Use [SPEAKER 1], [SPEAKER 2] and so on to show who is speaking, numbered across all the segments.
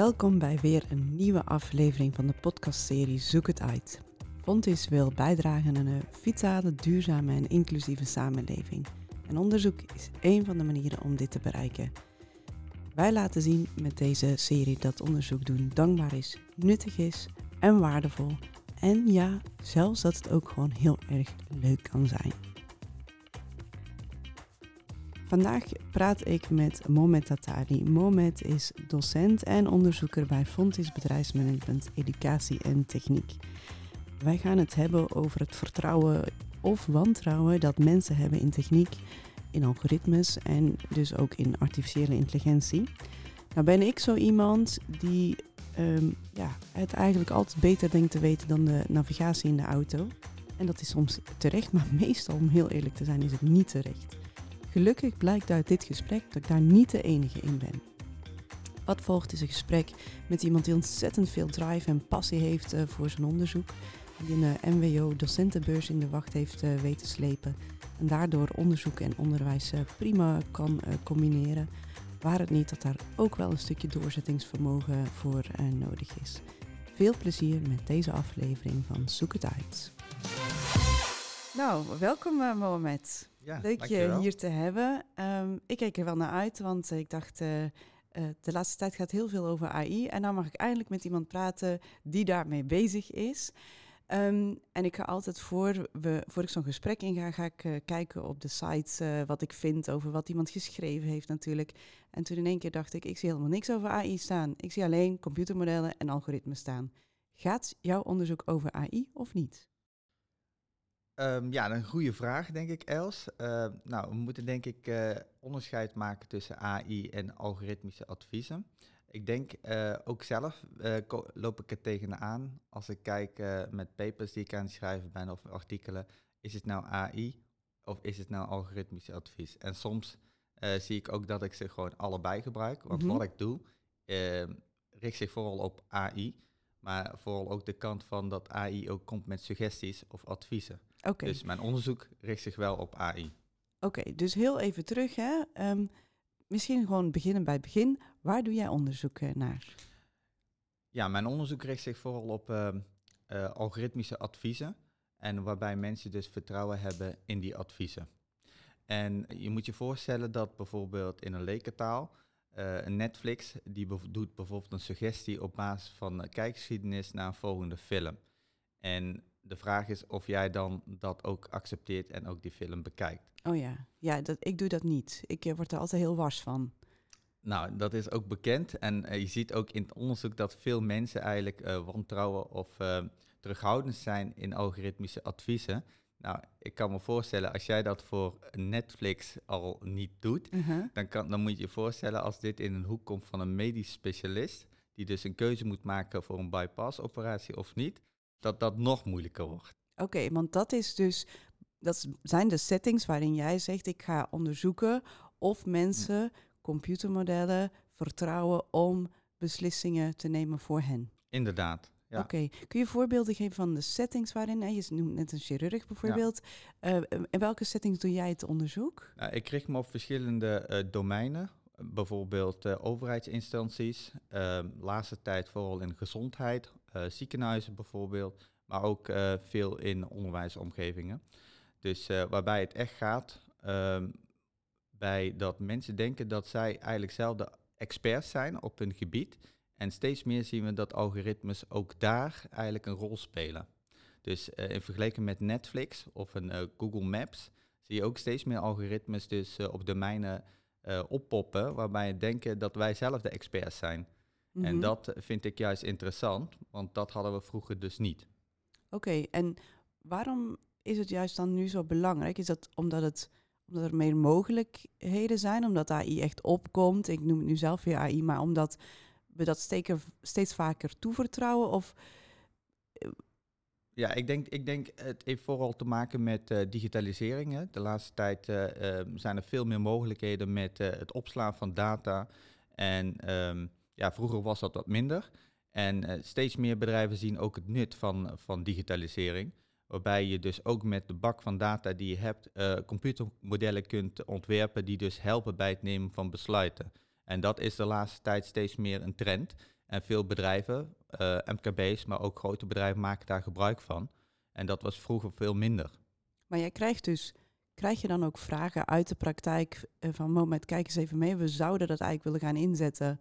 [SPEAKER 1] Welkom bij weer een nieuwe aflevering van de podcastserie Zoek het uit. Fontis wil bijdragen aan een vitale, duurzame en inclusieve samenleving. En onderzoek is één van de manieren om dit te bereiken. Wij laten zien met deze serie dat onderzoek doen dankbaar is, nuttig is en waardevol. En ja, zelfs dat het ook gewoon heel erg leuk kan zijn. Vandaag praat ik met Mohamed Tatali. Mohamed is docent en onderzoeker bij Fontis Bedrijfsmanagement, Educatie en Techniek. Wij gaan het hebben over het vertrouwen of wantrouwen dat mensen hebben in techniek, in algoritmes en dus ook in artificiële intelligentie. Nou ben ik zo iemand die ehm, ja, het eigenlijk altijd beter denkt te weten dan de navigatie in de auto. En dat is soms terecht, maar meestal, om heel eerlijk te zijn, is het niet terecht. Gelukkig blijkt uit dit gesprek dat ik daar niet de enige in ben. Wat volgt is een gesprek met iemand die ontzettend veel drive en passie heeft uh, voor zijn onderzoek. Die een uh, MWO-docentenbeurs in de wacht heeft uh, weten slepen. En daardoor onderzoek en onderwijs prima kan combineren. Waar het niet dat daar ook wel een stukje doorzettingsvermogen voor nodig is. Veel plezier met deze aflevering van Zoek het uit. Nou, welkom Mohamed. Ja, Leuk je hier te hebben. Um, ik keek er wel naar uit, want ik dacht, uh, uh, de laatste tijd gaat heel veel over AI. En dan mag ik eindelijk met iemand praten die daarmee bezig is. Um, en ik ga altijd voor, we, voor ik zo'n gesprek inga, ga ik uh, kijken op de site wat ik vind over wat iemand geschreven heeft natuurlijk. En toen in één keer dacht ik, ik zie helemaal niks over AI staan. Ik zie alleen computermodellen en algoritmes staan. Gaat jouw onderzoek over AI of niet?
[SPEAKER 2] Um, ja, een goede vraag, denk ik, Els. Uh, nou, we moeten denk ik uh, onderscheid maken tussen AI en algoritmische adviezen. Ik denk uh, ook zelf loop ik er tegenaan als ik kijk met papers die ik aan het schrijven ben of artikelen. Is het nou AI of is het nou algoritmische advies? En soms zie ik ook dat ik ze gewoon allebei gebruik. Want mm -hmm. wat ik doe, ehm, richt zich vooral op AI. Maar vooral ook de kant van dat AI ook komt met suggesties of adviezen. Okay. Dus mijn onderzoek richt zich wel op AI.
[SPEAKER 1] Oké, dus heel even terug. Hè. Um, misschien gewoon beginnen bij het begin. Waar doe jij onderzoek naar?
[SPEAKER 2] Ja, mijn onderzoek richt zich vooral op uh, uh, algoritmische adviezen. En waarbij mensen dus vertrouwen hebben in die adviezen. En je moet je voorstellen dat bijvoorbeeld in een lekentaal uh, een Netflix die doet bijvoorbeeld een suggestie op basis van kijkgeschiedenis naar een volgende film. En de vraag is of jij dan dat ook accepteert en ook die film bekijkt.
[SPEAKER 1] Oh ja, ja dat, ik doe dat niet. Ik uh, word er altijd heel wars van.
[SPEAKER 2] Nou, dat is ook bekend. En uh, je ziet ook in het onderzoek dat veel mensen eigenlijk uh, wantrouwen of terughoudend zijn in algoritmische adviezen. Nou, ik kan me voorstellen, als jij dat voor Netflix al niet doet, -huh. dan, kan, dan moet je je voorstellen als dit in een hoek komt van een medisch specialist, die dus een keuze moet maken voor een bypass-operatie of niet, dat dat nog moeilijker wordt.
[SPEAKER 1] Oké, want dat is dus, dat zijn de settings waarin jij zegt, ik ga onderzoeken of mensen computermodellen vertrouwen om beslissingen te nemen voor hen.
[SPEAKER 2] Inderdaad.
[SPEAKER 1] Ja. Oké, kun je voorbeelden geven van de settings waarin, je noemt net een chirurg bijvoorbeeld. Ja. Uh, in welke settings doe jij het onderzoek?
[SPEAKER 2] Nou, ik richt me op verschillende uh, domeinen, bijvoorbeeld uh, overheidsinstanties, laatste tijd vooral in gezondheid, ziekenhuizen bijvoorbeeld, maar ook veel in onderwijsomgevingen. Dus waarbij het echt gaat ehm, bij dat mensen denken dat zij eigenlijk zelf de experts zijn op hun gebied en steeds meer zien we dat algoritmes ook daar eigenlijk een rol spelen. Dus in vergelijking met Netflix of een Google Maps zie je ook steeds meer algoritmes dus uh, op domeinen oppoppen waarbij je denken dat wij zelf de experts zijn. Mm -hmm. En dat vind ik juist interessant, want dat hadden we vroeger dus niet.
[SPEAKER 1] Oké, okay, en waarom is het juist dan nu zo belangrijk? Is dat omdat, het, omdat er meer mogelijkheden zijn, omdat AI echt opkomt? Ik noem het nu zelf weer AI, maar omdat we dat steken, steeds vaker toevertrouwen? Of...
[SPEAKER 2] Ja, ik denk, ik denk het heeft vooral te maken met uh, digitalisering. Hè. De laatste tijd uh, uh, zijn er veel meer mogelijkheden met het opslaan van data. En um, ja, vroeger was dat wat minder. En steeds meer bedrijven zien ook het nut van, van digitalisering. Waarbij je dus ook met de bak van data die je hebt, computermodellen kunt ontwerpen die dus helpen bij het nemen van besluiten. En dat is de laatste tijd steeds meer een trend. En veel bedrijven, uh, MKB's, maar ook grote bedrijven maken daar gebruik van. En dat was vroeger veel minder.
[SPEAKER 1] Maar jij krijgt dus, krijg je dan ook vragen uit de praktijk van moment, kijk eens even mee, we zouden dat eigenlijk willen gaan inzetten,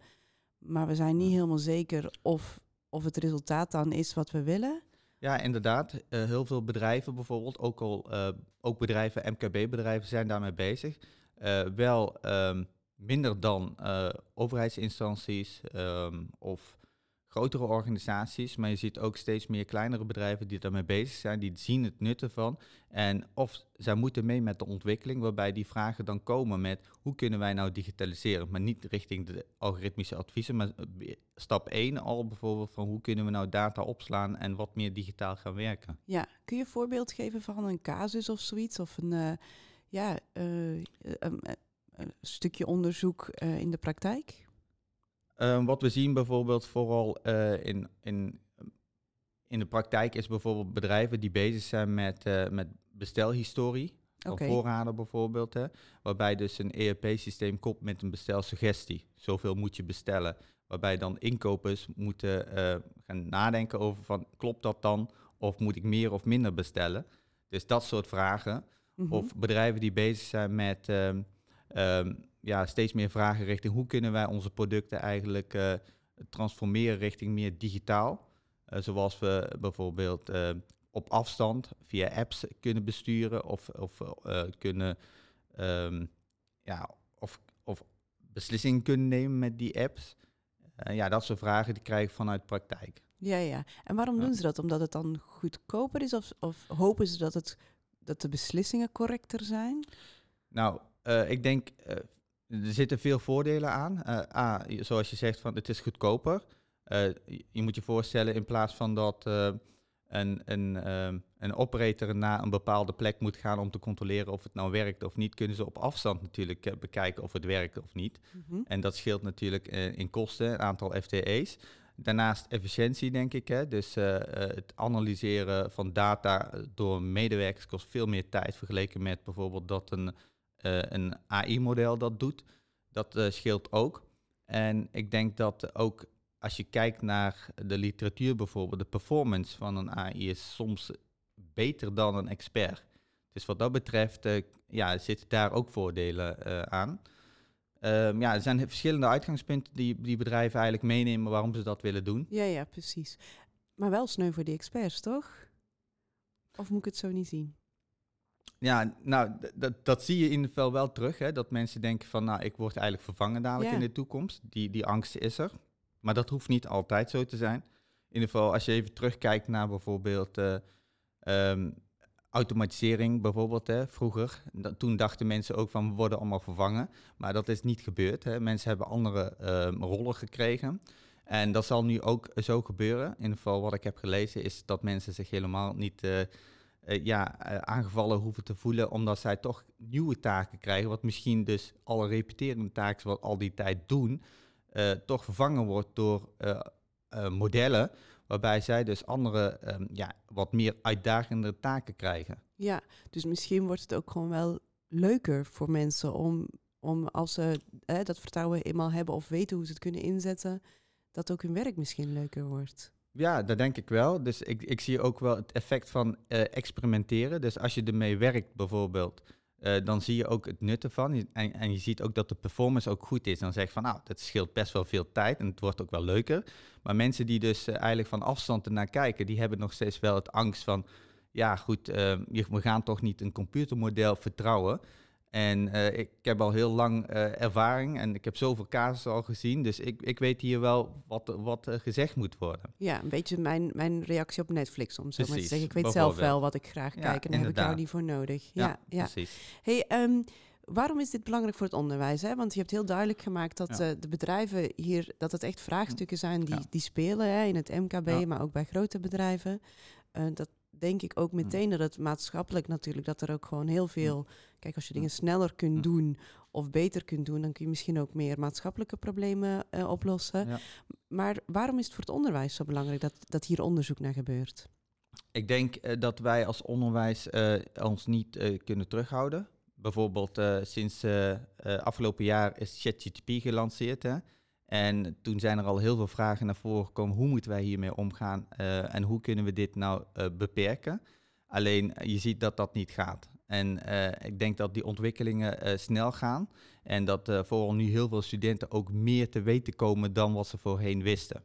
[SPEAKER 1] maar we zijn niet helemaal zeker of, of het resultaat dan is wat we willen?
[SPEAKER 2] Ja, inderdaad. Uh, heel veel bedrijven bijvoorbeeld, ook al uh, ook bedrijven, MKB-bedrijven zijn daarmee bezig. Uh, wel um, minder dan overheidsinstanties um, of grotere organisaties, maar je ziet ook steeds meer kleinere bedrijven die daarmee bezig zijn, die zien het nut ervan. En of zij moeten mee met de ontwikkeling, waarbij die vragen dan komen met hoe kunnen wij nou digitaliseren, maar niet richting de algoritmische adviezen, maar eh, stap 1 al bijvoorbeeld van hoe kunnen we nou data opslaan en wat meer digitaal gaan werken.
[SPEAKER 1] Ja, kun je een voorbeeld geven van een casus of zoiets, of een, uh, ja, een, een, stukje onderzoek in de praktijk?
[SPEAKER 2] Uh, wat we zien bijvoorbeeld vooral uh, in, in, in de praktijk is bijvoorbeeld bedrijven die bezig zijn met, uh, met bestelhistorie. Van okay. voorraden bijvoorbeeld. Hè, waarbij dus een ERP-systeem komt met een bestelsuggestie. Zoveel moet je bestellen. Waarbij dan inkopers moeten gaan nadenken over van klopt dat dan? Of moet ik meer of minder bestellen? Dus dat soort vragen. Mm -hmm. Of bedrijven die bezig zijn met um, ja, steeds meer vragen richting hoe kunnen wij onze producten eigenlijk uh, transformeren richting meer digitaal. Uh, zoals we bijvoorbeeld uh, op afstand via apps kunnen besturen of, of kunnen um, ja, of, of beslissingen kunnen nemen met die apps. ja, dat soort vragen die krijg ik vanuit praktijk.
[SPEAKER 1] Ja, ja. En waarom doen ze dat? Omdat het dan goedkoper is of, of hopen ze dat, het, dat de beslissingen correcter zijn?
[SPEAKER 2] Nou, ik denk er zitten veel voordelen aan. Uh, A, zoals je zegt, van, het is goedkoper. Uh, je moet je voorstellen, in plaats van dat uh, een, een, ehm, een operator naar een bepaalde plek moet gaan om te controleren of het nou werkt of niet, kunnen ze op afstand natuurlijk bekijken of het werkt of niet. Mm -hmm. En dat scheelt natuurlijk in kosten, een aantal FTE's. Daarnaast efficiëntie, denk ik. Hè? Dus het analyseren van data door medewerkers kost veel meer tijd vergeleken met bijvoorbeeld dat een een AI-model dat doet. Dat uh, scheelt ook. En ik denk dat ook als je kijkt naar de literatuur bijvoorbeeld, de performance van een AI is soms beter dan een expert. Dus wat dat betreft uh, ja, zitten daar ook voordelen aan. Um, ja, er zijn verschillende uitgangspunten die, die bedrijven eigenlijk meenemen waarom ze dat willen doen.
[SPEAKER 1] Ja, ja, precies. Maar wel sneu voor die experts, toch? Of moet ik het zo niet zien?
[SPEAKER 2] Ja, nou, dat, dat zie je in ieder geval wel terug. Hè, dat mensen denken van, nou, ik word eigenlijk vervangen dadelijk in de toekomst. Die, die angst is er. Maar dat hoeft niet altijd zo te zijn. In ieder geval, als je even terugkijkt naar bijvoorbeeld uh, um, automatisering, bijvoorbeeld. Hè, vroeger, dat, toen dachten mensen ook van, we worden allemaal vervangen. Maar dat is niet gebeurd. Hè. Mensen hebben andere uh, rollen gekregen. En dat zal nu ook zo gebeuren. In ieder geval, wat ik heb gelezen, is dat mensen zich helemaal niet... Uh, uh, ja, uh, aangevallen hoeven te voelen, omdat zij toch nieuwe taken krijgen, wat misschien dus alle repeterende taken wat al die tijd doen, uh, toch vervangen wordt door modellen, waarbij zij dus andere, um, ja, wat meer uitdagende taken krijgen.
[SPEAKER 1] Ja, dus misschien wordt het ook gewoon wel leuker voor mensen om, om als ze dat vertrouwen eenmaal hebben of weten hoe ze het kunnen inzetten, dat ook hun werk misschien leuker wordt.
[SPEAKER 2] Ja, dat denk ik wel. Dus ik, ik zie ook wel het effect van uh, experimenteren. Dus als je ermee werkt bijvoorbeeld, uh, dan zie je ook het nut ervan. En, en je ziet ook dat de performance ook goed is. Dan zeg je van, nou, dat scheelt best wel veel tijd en het wordt ook wel leuker. Maar mensen die dus uh, eigenlijk van afstand ernaar kijken, die hebben nog steeds wel het angst van, ja goed, we gaan toch niet een computermodel vertrouwen. En uh, ik heb al heel lang uh, ervaring en ik heb zoveel casussen al gezien. Dus ik, ik weet hier wel wat, wat uh, gezegd moet worden.
[SPEAKER 1] Ja, een beetje mijn, mijn reactie op Netflix om zo maar te zeggen. Ik weet zelf wel wat ik graag ja, kijk en daar heb ik jou niet voor nodig. Ja, ja, ja. precies. Hey, um, waarom is dit belangrijk voor het onderwijs? Hè? Want je hebt heel duidelijk gemaakt dat ja. de bedrijven hier, dat het echt vraagstukken zijn die, die spelen hè, in het MKB, maar ook bij grote bedrijven. dat denk ik ook meteen dat het maatschappelijk natuurlijk, dat er ook gewoon heel veel Kijk, als je dingen sneller kunt doen of beter kunt doen, dan kun je misschien ook meer maatschappelijke problemen uh, oplossen. Ja. Maar waarom is het voor het onderwijs zo belangrijk dat, dat hier onderzoek naar gebeurt?
[SPEAKER 2] Ik denk uh, dat wij als onderwijs uh, ons niet kunnen terughouden. Bijvoorbeeld sinds afgelopen jaar is ChatGPT gelanceerd. Hè? En toen zijn er al heel veel vragen naar voren gekomen. Hoe moeten wij hiermee omgaan en hoe kunnen we dit nou beperken? Alleen je ziet dat dat niet gaat. En ik denk dat die ontwikkelingen snel gaan. En dat vooral nu heel veel studenten ook meer te weten komen dan wat ze voorheen wisten.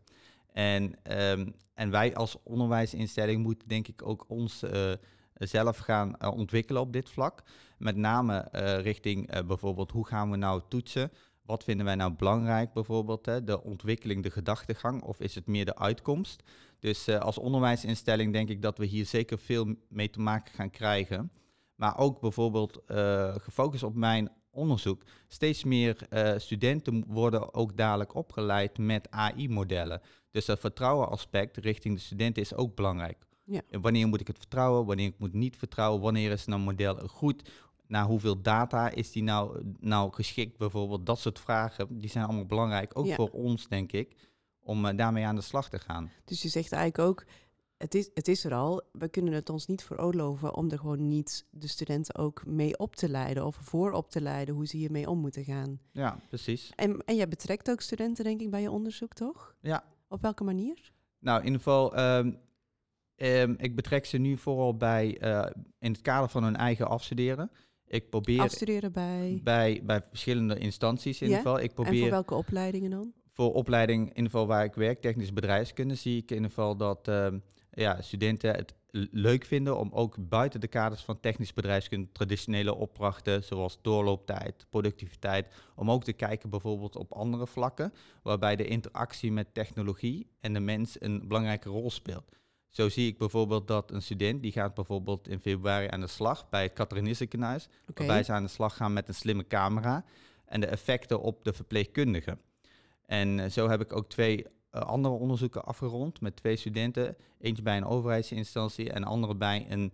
[SPEAKER 2] En, ehm, en wij als onderwijsinstelling moeten denk ik ook ons zelf gaan ontwikkelen op dit vlak. Met name richting bijvoorbeeld hoe gaan we nou toetsen? Wat vinden wij nou belangrijk bijvoorbeeld? Hè? De ontwikkeling, de gedachtegang of is het meer de uitkomst? Dus als onderwijsinstelling denk ik dat we hier zeker veel mee te maken gaan krijgen. Maar ook bijvoorbeeld gefocust op mijn onderzoek. Steeds meer studenten worden ook dadelijk opgeleid met AI-modellen. Dus dat vertrouwenaspect richting de studenten is ook belangrijk. Ja. Wanneer moet ik het vertrouwen, wanneer ik moet niet vertrouwen, wanneer is een model goed, naar hoeveel data is die nou, nou geschikt bijvoorbeeld. Dat soort vragen, die zijn allemaal belangrijk, ook voor ons denk ik, om uh, daarmee aan de slag te gaan.
[SPEAKER 1] Dus je zegt eigenlijk ook, het is, het is er al, we kunnen het ons niet veroorloven om er gewoon niet de studenten ook mee op te leiden of voor op te leiden hoe ze hiermee om moeten gaan.
[SPEAKER 2] Ja, precies.
[SPEAKER 1] En, en jij betrekt ook studenten denk ik bij je onderzoek, toch?
[SPEAKER 2] Ja,
[SPEAKER 1] op welke manier?
[SPEAKER 2] Nou, in ieder geval, ehm, ehm, ik betrek ze nu vooral bij, uh, in het kader van hun eigen afstuderen. Ik probeer...
[SPEAKER 1] Afstuderen bij?
[SPEAKER 2] Bij, bij verschillende instanties in ieder geval. Ik probeer,
[SPEAKER 1] en voor welke opleidingen dan?
[SPEAKER 2] Voor opleiding in ieder geval waar ik werk, technisch bedrijfskunde, zie ik in ieder geval dat ehm, ja, studenten het leuk vinden om ook buiten de kaders van technisch bedrijfskunde traditionele opdrachten zoals doorlooptijd, productiviteit, om ook te kijken bijvoorbeeld op andere vlakken waarbij de interactie met technologie en de mens een belangrijke rol speelt. Zo zie ik bijvoorbeeld dat een student die gaat bijvoorbeeld in februari aan de slag bij het Catharine ziekenhuis, waarbij ze aan de slag gaan met een slimme camera en de effecten op de verpleegkundigen. En eh, zo heb ik ook twee eh, andere onderzoeken afgerond met twee studenten. Eentje bij een overheidsinstantie en andere bij een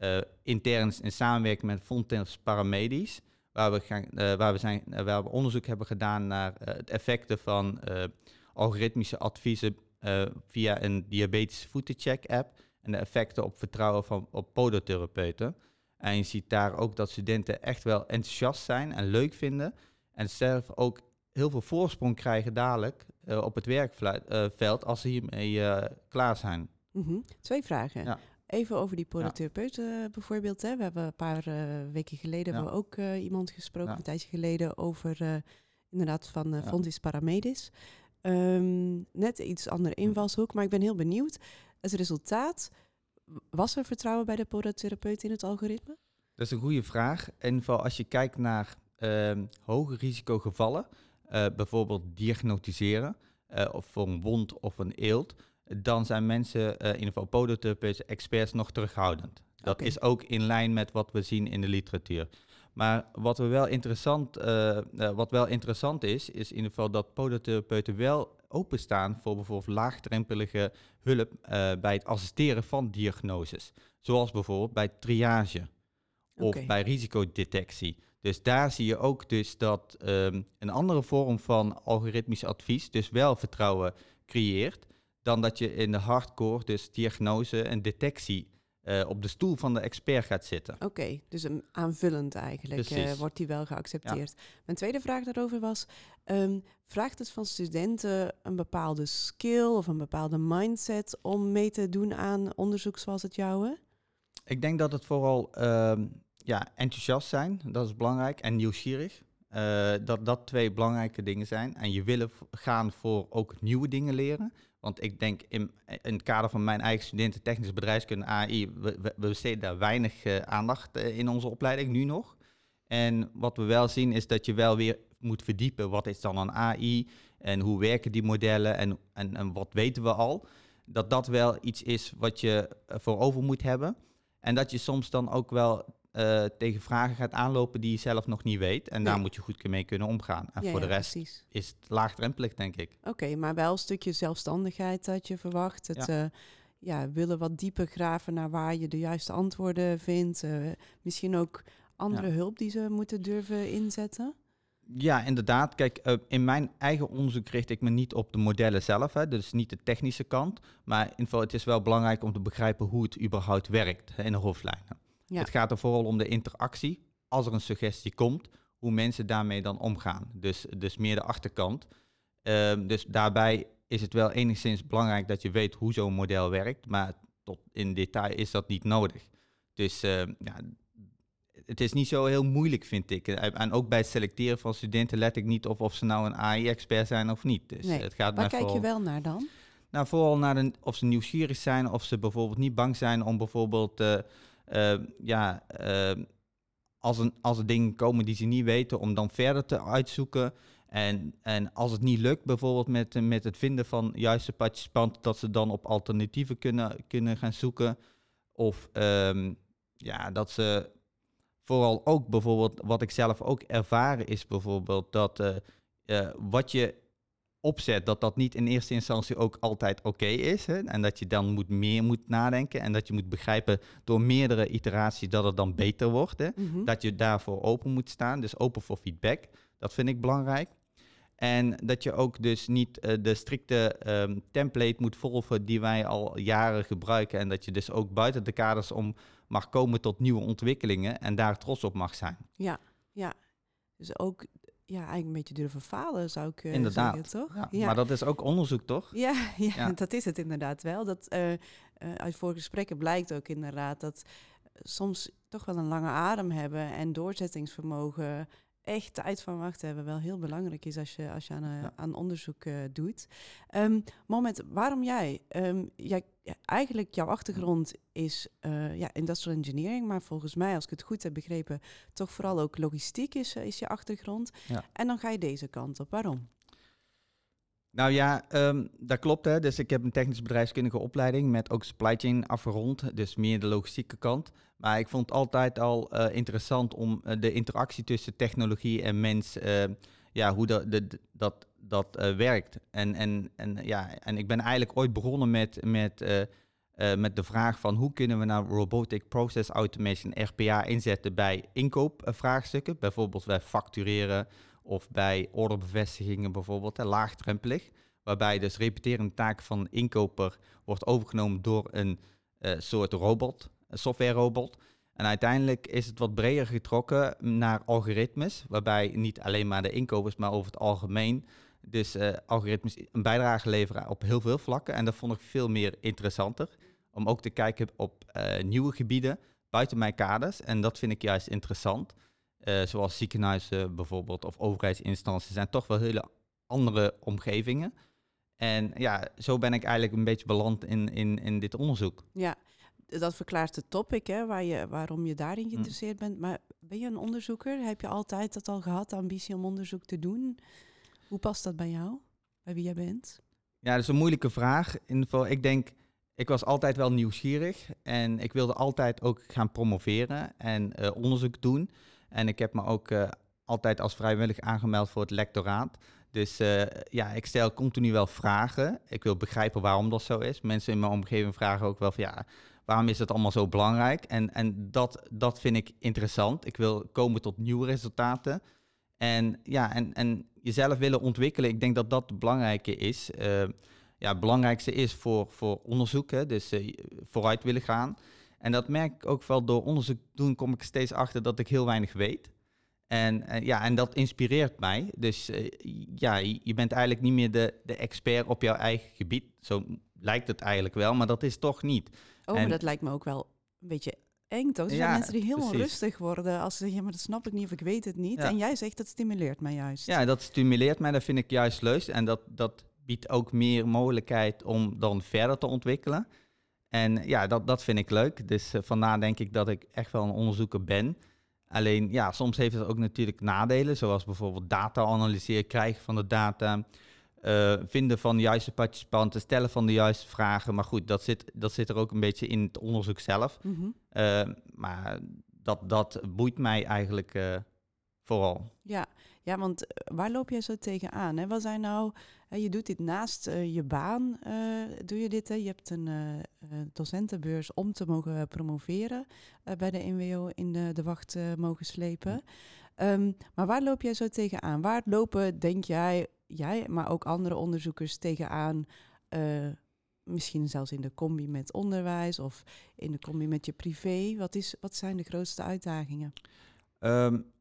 [SPEAKER 2] uh, intern in samenwerking met Fontens Paramedisch. Waar we, gaan, uh, waar, we zijn, waar we onderzoek hebben gedaan naar het effecten van algoritmische adviezen via een diabetische voetencheck app en de effecten op vertrouwen van op podotherapeuten. En je ziet daar ook dat studenten echt wel enthousiast zijn en leuk vinden. En zelf ook heel veel voorsprong krijgen dadelijk uh, op het werkveld als ze hiermee uh, klaar zijn.
[SPEAKER 1] Mm -hmm. Twee vragen. Ja. Even over die podotherapeuten ja. bijvoorbeeld. Hè. We hebben een paar uh, weken geleden ja. we ook iemand gesproken, een tijdje geleden, over inderdaad van uh, Fontis Paramedis. Um, net iets andere invalshoek, maar ik ben heel benieuwd. Het resultaat, was er vertrouwen bij de podotherapeut in het algoritme?
[SPEAKER 2] Dat is een goede vraag. En vooral als je kijkt naar uh, hoge risicogevallen, uh, bijvoorbeeld diagnosticeren, uh, of voor een wond of een eelt, dan zijn mensen, uh, in ieder geval podotherapeuten, experts nog terughoudend. Dat okay. is ook in lijn met wat we zien in de literatuur. Maar wat, we wel interessant, wat wel interessant is, is in ieder geval dat podotherapeuten wel openstaan voor bijvoorbeeld laagdrempelige hulp bij het assisteren van diagnoses. Zoals bijvoorbeeld bij triage of okay. bij risicodetectie. Dus daar zie je ook dus dat um, een andere vorm van algoritmisch advies dus wel vertrouwen creëert dan dat je in de hardcore, dus diagnose en detectie, uh, op de stoel van de expert gaat zitten.
[SPEAKER 1] Oké, okay, dus een aanvullend eigenlijk uh, wordt die wel geaccepteerd. Ja. Mijn tweede vraag daarover was, um, vraagt het van studenten een bepaalde skill of een bepaalde mindset om mee te doen aan onderzoek zoals het jouwe?
[SPEAKER 2] Ik denk dat het vooral... Um, ja, enthousiast zijn, dat is belangrijk. En nieuwsgierig. Uh, dat dat twee belangrijke dingen zijn. En je willen gaan voor ook nieuwe dingen leren. Want ik denk in, het kader van mijn eigen studenten technische bedrijfskunde AI, we, besteden daar weinig uh, aandacht uh, in onze opleiding nu nog. En wat we wel zien is dat je wel weer moet verdiepen. Wat is dan een AI en hoe werken die modellen en, en, en wat weten we al? Dat dat wel iets is wat je voor over moet hebben. En dat je soms dan ook wel uh, tegen vragen gaat aanlopen die je zelf nog niet weet. En daar moet je goed mee kunnen omgaan. En
[SPEAKER 1] ja,
[SPEAKER 2] voor de rest is het laagdrempelig, denk ik.
[SPEAKER 1] Oké, okay, maar wel een stukje zelfstandigheid dat je verwacht. Het ja. Uh, ja, willen wat dieper graven naar waar je de juiste antwoorden vindt. Uh, misschien ook andere hulp die ze moeten durven inzetten.
[SPEAKER 2] Ja, inderdaad. Kijk, uh, in mijn eigen onderzoek richt ik me niet op de modellen zelf, hè, dus niet de technische kant. Maar in ieder geval, het is wel belangrijk om te begrijpen hoe het überhaupt werkt hè, in de hoofdlijnen. Ja. Het gaat er vooral om de interactie. Als er een suggestie komt, hoe mensen daarmee dan omgaan. Dus, dus meer de achterkant. Ehm, dus daarbij is het wel enigszins belangrijk dat je weet hoe zo'n model werkt, maar tot in detail is dat niet nodig. Dus ehm, ja, het is niet zo heel moeilijk, vind ik. En ook bij het selecteren van studenten let ik niet op of ze nou een AI-expert zijn of niet. Dus
[SPEAKER 1] nee.
[SPEAKER 2] het gaat
[SPEAKER 1] Waar kijk je wel naar dan?
[SPEAKER 2] Nou, vooral naar de, of ze nieuwsgierig zijn, of ze bijvoorbeeld niet bang zijn om bijvoorbeeld, uh, uh, ja, uh, als, een, als er dingen komen die ze niet weten, om dan verder te uitzoeken. En, en als het niet lukt, bijvoorbeeld met, met het vinden van juiste participanten, dat ze dan op alternatieven kunnen, kunnen gaan zoeken. Of um, ja, dat ze vooral ook bijvoorbeeld, wat ik zelf ook ervaren is bijvoorbeeld dat uh, wat je opzet, dat dat niet in eerste instantie ook altijd oké is. Hè? En dat je dan moet meer moet nadenken en dat je moet begrijpen door meerdere iteraties dat het dan beter wordt. Hè?
[SPEAKER 1] Mhm.
[SPEAKER 2] Dat je daarvoor open moet staan, dus open voor feedback. Dat vind ik belangrijk. En dat je ook dus niet uh, de strikte um, template moet volgen die wij al jaren gebruiken. En dat je dus ook buiten de kaders om mag komen tot nieuwe ontwikkelingen en daar trots op mag zijn.
[SPEAKER 1] Ja, ja. Dus ook ja, eigenlijk een beetje durven falen, zou ik uh,
[SPEAKER 2] inderdaad.
[SPEAKER 1] zeggen, toch?
[SPEAKER 2] Ja, ja. Maar dat is ook onderzoek, toch?
[SPEAKER 1] Ja, ja, ja. dat is het inderdaad wel. Dat, uh, uh, uit vorige gesprekken blijkt ook inderdaad dat soms toch wel een lange adem hebben en doorzettingsvermogen echt tijd van wachten hebben wel heel belangrijk is als je, als je aan, ja. aan onderzoek uh, doet. Um, moment, waarom jij? Um, jij? Eigenlijk jouw achtergrond is uh, ja, industrial engineering, maar volgens mij, als ik het goed heb begrepen, toch vooral ook logistiek is, is je achtergrond.
[SPEAKER 2] Ja.
[SPEAKER 1] En dan ga je deze kant op. Waarom?
[SPEAKER 2] Nou ja, um, dat klopt. Hè. Dus ik heb een technisch bedrijfskundige opleiding met ook supply chain afgerond, dus meer de logistieke kant. Maar ik vond het altijd al uh, interessant om uh, de interactie tussen technologie en mens, uh, ja, hoe dat, de, dat, dat werkt. En, en, en, ja, en ik ben eigenlijk ooit begonnen met, met, met de vraag van hoe kunnen we nou Robotic Process Automation, RPA, inzetten bij inkoopvraagstukken. Bijvoorbeeld bij factureren of bij orderbevestigingen bijvoorbeeld, hè, laagdrempelig. Waarbij dus repeterende taken van inkoper wordt overgenomen door een soort robot een software robot. En uiteindelijk is het wat breder getrokken naar algoritmes, waarbij niet alleen maar de inkopers, maar over het algemeen dus uh, algoritmes een bijdrage leveren op heel veel vlakken. En dat vond ik veel meer interessanter, om ook te kijken op uh, nieuwe gebieden buiten mijn kaders. En dat vind ik juist interessant. Uh, zoals ziekenhuizen bijvoorbeeld of overheidsinstanties zijn toch wel hele andere omgevingen. En ja, zo ben ik eigenlijk een beetje beland in, in, in dit onderzoek.
[SPEAKER 1] Ja, dat verklaart het topic, hè, waar je, waarom je daarin geïnteresseerd bent. Maar ben je een onderzoeker? Heb je altijd dat al gehad, de ambitie om onderzoek te doen? Hoe past dat bij jou, bij wie jij bent?
[SPEAKER 2] Ja, dat is een moeilijke vraag. In ieder geval, ik denk, ik was altijd wel nieuwsgierig en ik wilde altijd ook gaan promoveren en uh, onderzoek doen. En ik heb me ook uh, altijd als vrijwillig aangemeld voor het lectoraat. Dus uh, ja, ik stel continu wel vragen. Ik wil begrijpen waarom dat zo is. Mensen in mijn omgeving vragen ook wel van ja, waarom is het allemaal zo belangrijk? En, en dat, dat vind ik interessant. Ik wil komen tot nieuwe resultaten. En ja, en, en jezelf willen ontwikkelen, ik denk dat dat het belangrijke is. Uh, ja, het belangrijkste is voor, voor onderzoek, dus vooruit willen gaan. En dat merk ik ook wel door onderzoek doen, kom ik steeds achter dat ik heel weinig weet. En, en ja, en dat inspireert mij. Dus uh, ja, je bent eigenlijk niet meer de, de expert op jouw eigen gebied. Zo lijkt het eigenlijk wel, maar dat is toch niet.
[SPEAKER 1] Oh, en, maar dat lijkt me ook wel een beetje eng, toch? Er zijn
[SPEAKER 2] Ja,
[SPEAKER 1] mensen die heel
[SPEAKER 2] precies.
[SPEAKER 1] onrustig worden als ze zeggen, ja, maar dat snap ik niet of ik weet het niet.
[SPEAKER 2] Ja.
[SPEAKER 1] En jij zegt, dat stimuleert mij juist.
[SPEAKER 2] Ja, dat stimuleert mij, dat vind ik juist leuk. En dat, dat biedt ook meer mogelijkheid om dan verder te ontwikkelen. En ja, dat, dat vind ik leuk. Dus uh, vandaar denk ik dat ik echt wel een onderzoeker ben. Alleen ja, soms heeft het ook natuurlijk nadelen, zoals bijvoorbeeld data analyseren, krijgen van de data, uh, vinden van de juiste participanten, stellen van de juiste vragen. Maar goed, dat zit, dat zit er ook een beetje in het onderzoek zelf.
[SPEAKER 1] Mm -hmm.
[SPEAKER 2] uh, maar dat, dat boeit mij eigenlijk vooral.
[SPEAKER 1] Ja. ja, want waar loop jij zo tegenaan? Hè? Wat zijn nou, je doet dit naast je baan, doe je dit. Hè? Je hebt een docentenbeurs om te mogen promoveren bij de NWO in de, de wacht mogen slepen. Um, maar waar loop jij zo tegenaan? Waar lopen, denk jij, jij, maar ook andere onderzoekers tegenaan? Misschien zelfs in de combi met onderwijs of in de combi met je privé. Wat, is, wat zijn de grootste uitdagingen?
[SPEAKER 2] Um,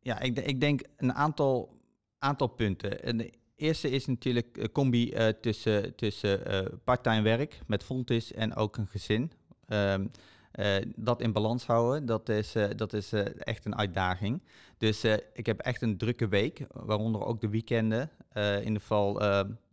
[SPEAKER 2] ja, ik, ik, denk een aantal, aantal punten. En eerste is natuurlijk een combi uh, tussen, tussen uh, parttime werk met Fontis en ook een gezin. Uh, dat in balans houden, dat is, dat is echt een uitdaging. Dus ik heb echt een drukke week, waaronder ook de weekenden in ieder geval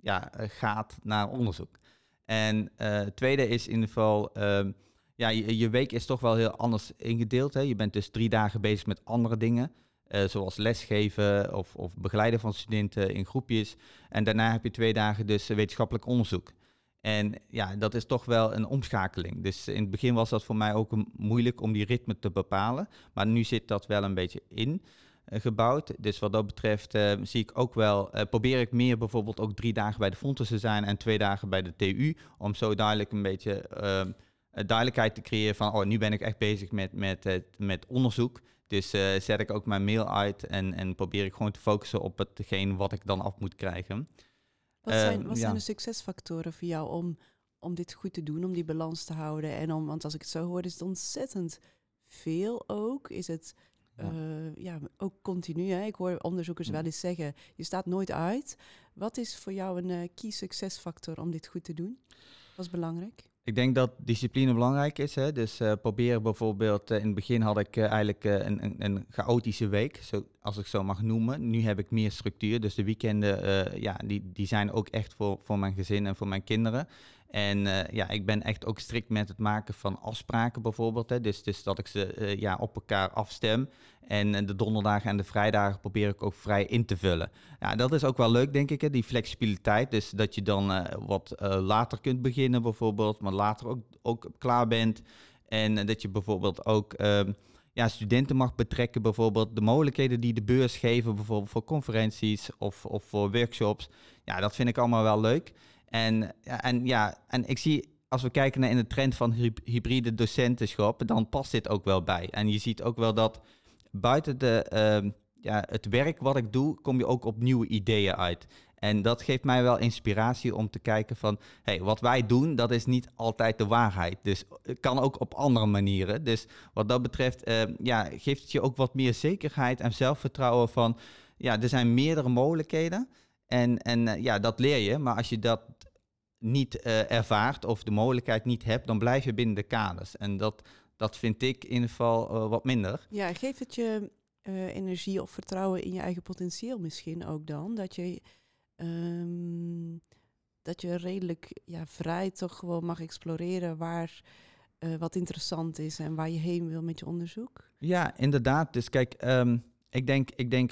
[SPEAKER 2] ja, gaat naar onderzoek. En het tweede is in ieder geval, ehm, ja, je, je, week is toch wel heel anders ingedeeld. Hè? Je bent dus drie dagen bezig met andere dingen. Uh, zoals lesgeven of, of, begeleiden van studenten in groepjes. En daarna heb je twee dagen dus wetenschappelijk onderzoek. En ja, dat is toch wel een omschakeling. Dus in het begin was dat voor mij ook moeilijk om die ritme te bepalen. Maar nu zit dat wel een beetje in uh, gebouwd. Dus wat dat betreft uh, zie ik ook wel, probeer ik meer bijvoorbeeld ook drie dagen bij de Fontes te zijn en twee dagen bij de TU. Om zo duidelijk een beetje ehm, duidelijkheid te creëren van, oh, nu ben ik echt bezig met, met, met onderzoek. Dus uh, zet ik ook mijn mail uit en, en probeer ik gewoon te focussen op hetgeen wat ik dan af moet krijgen.
[SPEAKER 1] Wat, zijn, uh, wat zijn de succesfactoren voor jou om, om dit goed te doen, om die balans te houden? En om, want als ik het zo hoor, is het ontzettend veel ook. Is het ja, uh, ja ook continu. Hè? Ik hoor onderzoekers wel eens zeggen, je staat nooit uit. Wat is voor jou een uh, key succesfactor om dit goed te doen? Wat is belangrijk?
[SPEAKER 2] Ik denk dat discipline belangrijk is. Hè? Dus uh, proberen bijvoorbeeld, uh, in het begin had ik uh, eigenlijk een, een, een, chaotische week, zo, als ik zo mag noemen. Nu heb ik meer structuur, dus de weekenden ja, die, die zijn ook echt voor, voor mijn gezin en voor mijn kinderen. En ja, ik ben echt ook strikt met het maken van afspraken bijvoorbeeld. Hè. Dus, dus dat ik ze ja, op elkaar afstem. En de donderdagen en de vrijdagen probeer ik ook vrij in te vullen. Ja, dat is ook wel leuk, denk ik, hè, die flexibiliteit. Dus dat je dan wat later kunt beginnen, bijvoorbeeld, maar later ook, ook klaar bent. En dat je bijvoorbeeld ook uh, ja, studenten mag betrekken, bijvoorbeeld de mogelijkheden die de beurs geven, bijvoorbeeld voor conferenties of, of voor workshops. Ja, dat vind ik allemaal wel leuk. En, en, ja, en ik zie als we kijken naar in de trend van hybride docentenschap, dan past dit ook wel bij. En je ziet ook wel dat buiten de, ehm, ja, het werk wat ik doe, kom je ook op nieuwe ideeën uit. En dat geeft mij wel inspiratie om te kijken van, hey, wat wij doen, dat is niet altijd de waarheid. Dus het kan ook op andere manieren. Dus wat dat betreft, uh, ja, geeft het je ook wat meer zekerheid en zelfvertrouwen van, ja, er zijn meerdere mogelijkheden. En, en uh, ja, dat leer je. Maar als je dat niet uh, ervaart of de mogelijkheid niet hebt, dan blijf je binnen de kaders. En dat, dat vind ik in ieder geval uh, wat minder.
[SPEAKER 1] Ja, geeft het je uh, energie of vertrouwen in je eigen potentieel misschien ook dan? Dat je, um, dat je redelijk ja, vrij toch gewoon mag exploreren waar wat interessant is en waar je heen wil met je onderzoek?
[SPEAKER 2] Ja, inderdaad. Dus kijk, um, ik denk, ik denk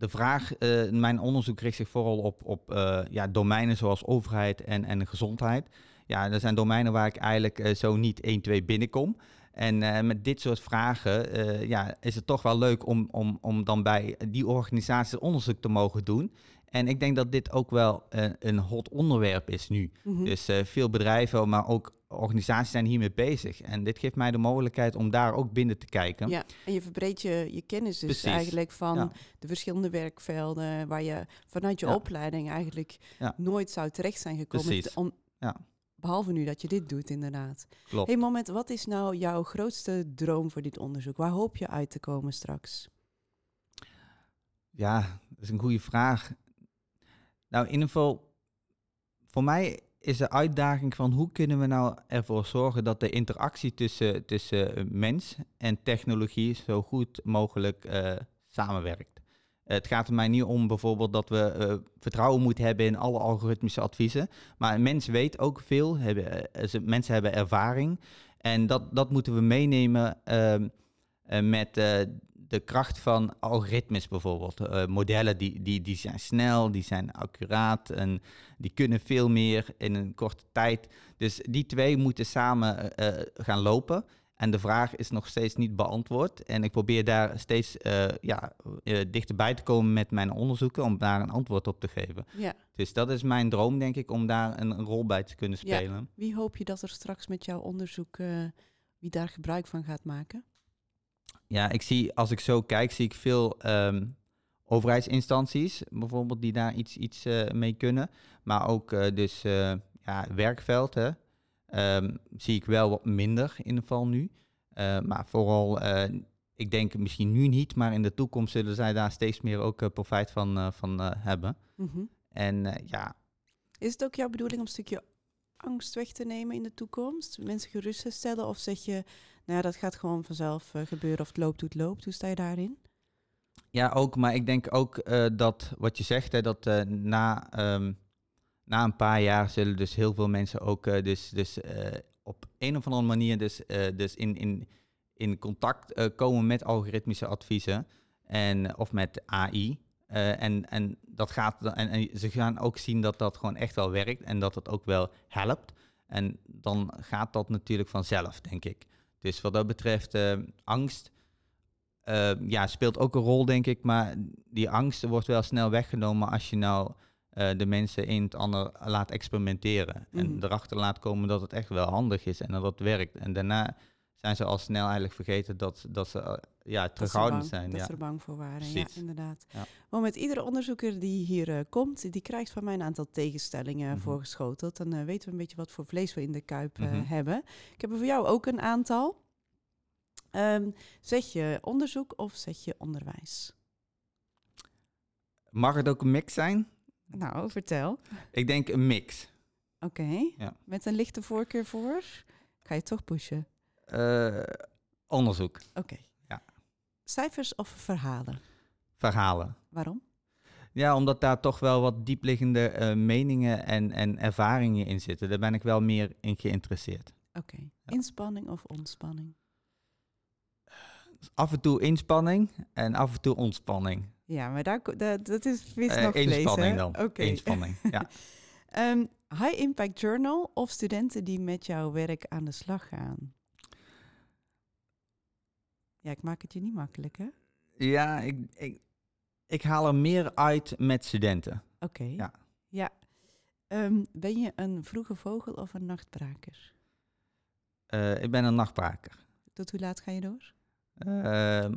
[SPEAKER 2] de vraag, mijn onderzoek richt zich vooral op, op ja, domeinen zoals overheid en, en gezondheid ja, er zijn domeinen waar ik eigenlijk uh, zo niet 1, 2 binnenkom. En uh, met dit soort vragen uh, ja, is het toch wel leuk om, om, om dan bij die organisaties onderzoek te mogen doen. En ik denk dat dit ook wel een, een hot onderwerp is nu. Mm -hmm. Dus veel bedrijven, maar ook organisaties zijn hiermee bezig. En dit geeft mij de mogelijkheid om daar ook binnen te kijken.
[SPEAKER 1] Ja, en je verbreedt je, je kennis dus Precies. eigenlijk van ja. de verschillende werkvelden... waar je vanuit je ja. opleiding eigenlijk ja. nooit zou terecht zijn gekomen.
[SPEAKER 2] Precies.
[SPEAKER 1] Om,
[SPEAKER 2] ja.
[SPEAKER 1] Behalve nu dat je dit doet, inderdaad.
[SPEAKER 2] Klopt.
[SPEAKER 1] Hey, moment, wat is nou jouw grootste droom voor dit onderzoek? Waar hoop je uit te komen straks?
[SPEAKER 2] Ja, dat is een goede vraag. Nou, in ieder geval, voor mij is de uitdaging van hoe kunnen we nou ervoor zorgen dat de interactie tussen, tussen mens en technologie zo goed mogelijk uh, samenwerkt. Het gaat er mij niet om bijvoorbeeld dat we uh, vertrouwen moeten hebben in alle algoritmische adviezen. Maar een mens weet ook veel, hebben, uh, mensen hebben ervaring. En dat, dat moeten we meenemen uh, met de kracht van algoritmes bijvoorbeeld. modellen die, die, die zijn snel, die zijn accuraat en die kunnen veel meer in een korte tijd. Dus die twee moeten samen gaan lopen. En de vraag is nog steeds niet beantwoord. En ik probeer daar steeds uh, ja, dichterbij te komen met mijn onderzoeken om daar een antwoord op te geven.
[SPEAKER 1] Ja.
[SPEAKER 2] Dus dat is mijn droom, denk ik, om daar een, een rol bij te kunnen spelen.
[SPEAKER 1] Ja. Wie hoop je dat er straks met jouw onderzoek, wie daar gebruik van gaat maken?
[SPEAKER 2] Ja, ik zie, als ik zo kijk, zie ik veel um, overheidsinstanties bijvoorbeeld die daar iets, iets mee kunnen. Maar ook dus ja, werkvelden. Um, zie ik wel wat minder in ieder geval nu. Uh, maar vooral uh, ik denk misschien nu niet, maar in de toekomst zullen zij daar steeds meer ook eh, profijt van, eh, van eh, hebben.
[SPEAKER 1] Mhm.
[SPEAKER 2] En eh, ja,
[SPEAKER 1] Is het ook jouw bedoeling om een stukje angst weg te nemen in de toekomst? Mensen gerust te stellen? Of zeg je, nou ja, dat gaat gewoon vanzelf eh, gebeuren of het loopt hoe het loopt? Hoe sta je daarin?
[SPEAKER 2] Ja, ook. Maar ik denk ook eh, dat wat je zegt, hè, dat eh, na, ehm, na een paar jaar zullen dus heel veel mensen ook dus, dus, op een of andere manier dus, dus in, in, in contact komen met algoritmische adviezen en, of met AI. En, en, dat gaat, en ze gaan ook zien dat dat gewoon echt wel werkt en dat het ook wel helpt. En dan gaat dat natuurlijk vanzelf, denk ik. Dus wat dat betreft, eh, angst eh, ja, speelt ook een rol, denk ik. Maar die angst wordt wel snel weggenomen als je nou eh, de mensen in het ander laat experimenteren. En
[SPEAKER 1] Mhm.
[SPEAKER 2] erachter laat komen dat het echt wel handig is en dat het werkt. En daarna zijn ze al snel eigenlijk vergeten dat, dat ze ja, terughoudend zijn.
[SPEAKER 1] Dat
[SPEAKER 2] Ja.
[SPEAKER 1] ze er bang voor waren, ja, inderdaad.
[SPEAKER 2] Ja.
[SPEAKER 1] Maar met iedere onderzoeker die hier eh, komt, die krijgt van mij een aantal tegenstellingen
[SPEAKER 2] Mhm.
[SPEAKER 1] voorgeschoteld. Dan eh, weten we een beetje wat voor vlees we in de kuip eh,
[SPEAKER 2] Mhm.
[SPEAKER 1] hebben. Ik heb er voor jou ook een aantal. Ehm, zeg je onderzoek of zeg je onderwijs?
[SPEAKER 2] Mag het ook een mix zijn?
[SPEAKER 1] Nou, vertel.
[SPEAKER 2] Ik denk een mix.
[SPEAKER 1] Oké,
[SPEAKER 2] Ja.
[SPEAKER 1] met een lichte voorkeur voor? Ga je toch pushen?
[SPEAKER 2] Onderzoek,
[SPEAKER 1] Oké. Cijfers of verhalen?
[SPEAKER 2] verhalen.
[SPEAKER 1] Waarom?
[SPEAKER 2] Ja, omdat daar toch wel wat diepliggende eh, meningen en, en ervaringen in zitten. Daar ben ik wel meer in geïnteresseerd.
[SPEAKER 1] Oké. Inspanning of ontspanning?
[SPEAKER 2] Af en toe inspanning en af en toe ontspanning.
[SPEAKER 1] Ja, maar daar, dat is vis
[SPEAKER 2] Eh,
[SPEAKER 1] nog
[SPEAKER 2] inspanning dan.
[SPEAKER 1] Oké.
[SPEAKER 2] Inspanning, ja.
[SPEAKER 1] Ehm, high Impact Journal of studenten die met jouw werk aan de slag gaan? Ja, ik maak het je niet makkelijk, hè?
[SPEAKER 2] Ja, ik, ik, ik haal er meer uit met studenten.
[SPEAKER 1] Oké.
[SPEAKER 2] Ja.
[SPEAKER 1] Ja. Ehm, ben je een vroege vogel of een nachtbraker?
[SPEAKER 2] Eh, ik ben een nachtbraker.
[SPEAKER 1] Tot hoe laat ga je door?
[SPEAKER 2] Ehm,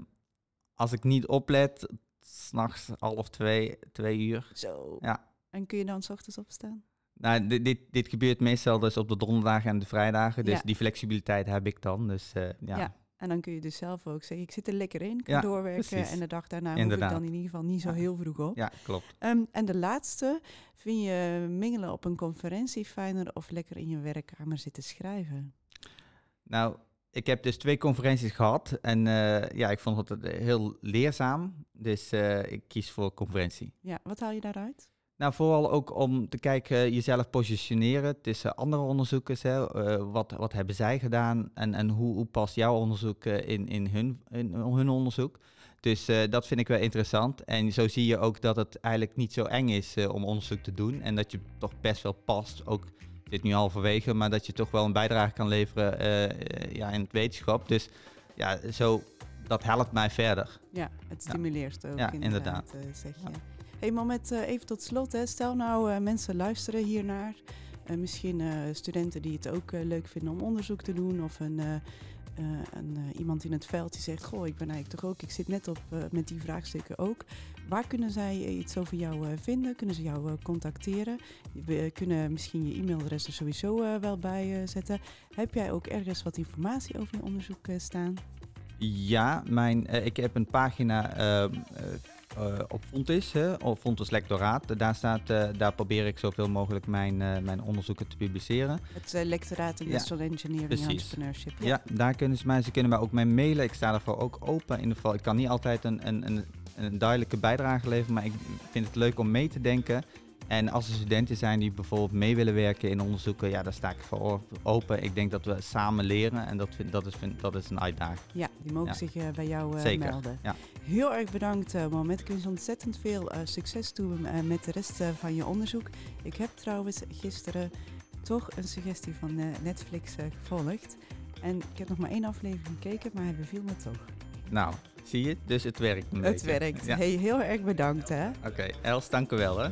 [SPEAKER 2] als ik niet oplet, s'nachts half twee, twee uur.
[SPEAKER 1] Zo.
[SPEAKER 2] Ja.
[SPEAKER 1] En kun je dan s ochtends opstaan?
[SPEAKER 2] Nou, dit, dit, dit gebeurt meestal dus op de donderdagen en de vrijdagen. Dus
[SPEAKER 1] Ja.
[SPEAKER 2] die flexibiliteit heb ik dan. Dus eh, ja.
[SPEAKER 1] Ja. En dan kun je dus zelf ook zeggen, ik zit er lekker in, kan
[SPEAKER 2] Ja,
[SPEAKER 1] doorwerken.
[SPEAKER 2] precies.
[SPEAKER 1] En de dag daarna hoef
[SPEAKER 2] Inderdaad.
[SPEAKER 1] ik dan in ieder geval niet zo
[SPEAKER 2] Ja.
[SPEAKER 1] heel vroeg op.
[SPEAKER 2] ja, klopt.
[SPEAKER 1] Ehm, en de laatste, vind je mingelen op een conferentie fijner of lekker in je werkkamer zitten schrijven?
[SPEAKER 2] Nou, ik heb dus twee conferenties gehad. En eh, ja, ik vond het heel leerzaam. Dus eh, ik kies voor conferentie.
[SPEAKER 1] Ja, wat haal je daaruit?
[SPEAKER 2] Nou, vooral ook om te kijken, jezelf positioneren tussen andere onderzoekers. Hè. Eh, wat, wat hebben zij gedaan en, en hoe, hoe past jouw onderzoek eh, in, in, hun, in hun onderzoek? Dus eh, dat vind ik wel interessant. En zo zie je ook dat het eigenlijk niet zo eng is om onderzoek te doen. En dat je toch best wel past, ook dit nu halverwege, maar dat je toch wel een bijdrage kan leveren ja, in het wetenschap. Dus ja, zo, dat helpt mij verder.
[SPEAKER 1] Ja, het
[SPEAKER 2] Ja.
[SPEAKER 1] stimuleert ook
[SPEAKER 2] Ja,
[SPEAKER 1] inderdaad,
[SPEAKER 2] inderdaad.
[SPEAKER 1] zeg je.
[SPEAKER 2] Ja.
[SPEAKER 1] Hey, met, eh, even tot slot, hè. stel nou eh, mensen luisteren hiernaar. Eh, misschien studenten die het ook leuk vinden om onderzoek te doen. Of een, een, iemand in het veld die zegt, goh, ik ben eigenlijk toch ook, ik zit net op met die vraagstukken ook. Waar kunnen zij iets over jou vinden? Kunnen ze jou contacteren? We kunnen misschien je e-mailadres er sowieso wel bij zetten. Heb jij ook ergens wat informatie over je onderzoek staan?
[SPEAKER 2] Ja, mijn, ik heb een pagina ehm, eh, eh, op Fontis, hè, op Fontis Lectoraat. Daar, staat, eh, daar probeer ik zoveel mogelijk mijn, eh, mijn onderzoeken te publiceren.
[SPEAKER 1] Het eh, lectoraat
[SPEAKER 2] Ja,
[SPEAKER 1] Industrial Engineering en
[SPEAKER 2] precies.
[SPEAKER 1] Entrepreneurship.
[SPEAKER 2] Ja. daar kunnen ze mij, ze kunnen mij ook mij mailen. Ik sta daarvoor ook open. In ieder geval, ik kan niet altijd een, een, een, een duidelijke bijdrage leveren, maar ik vind het leuk om mee te denken. En als er studenten zijn die bijvoorbeeld mee willen werken in onderzoeken, ja, daar sta ik voor open. Ik denk dat we samen leren en dat, vind, dat, is, vind- dat is een uitdaging.
[SPEAKER 1] Ja, die mogen
[SPEAKER 2] Ja.
[SPEAKER 1] zich eh, bij jou eh,
[SPEAKER 2] Zeker,
[SPEAKER 1] melden.
[SPEAKER 2] ja.
[SPEAKER 1] Heel erg bedankt, uh, Mohamed. Ik wens ontzettend veel eh, succes toe eh, met de rest eh, van je onderzoek. Ik heb trouwens gisteren toch een suggestie van eh, Netflix eh, gevolgd. En ik heb nog maar één aflevering gekeken, maar hij beviel me toch.
[SPEAKER 2] Nou, zie je? Dus het werkt een
[SPEAKER 1] Het
[SPEAKER 2] beetje.
[SPEAKER 1] werkt.
[SPEAKER 2] Ja.
[SPEAKER 1] Hey, heel erg bedankt, hè.
[SPEAKER 2] Oké, Els, dank u wel hè.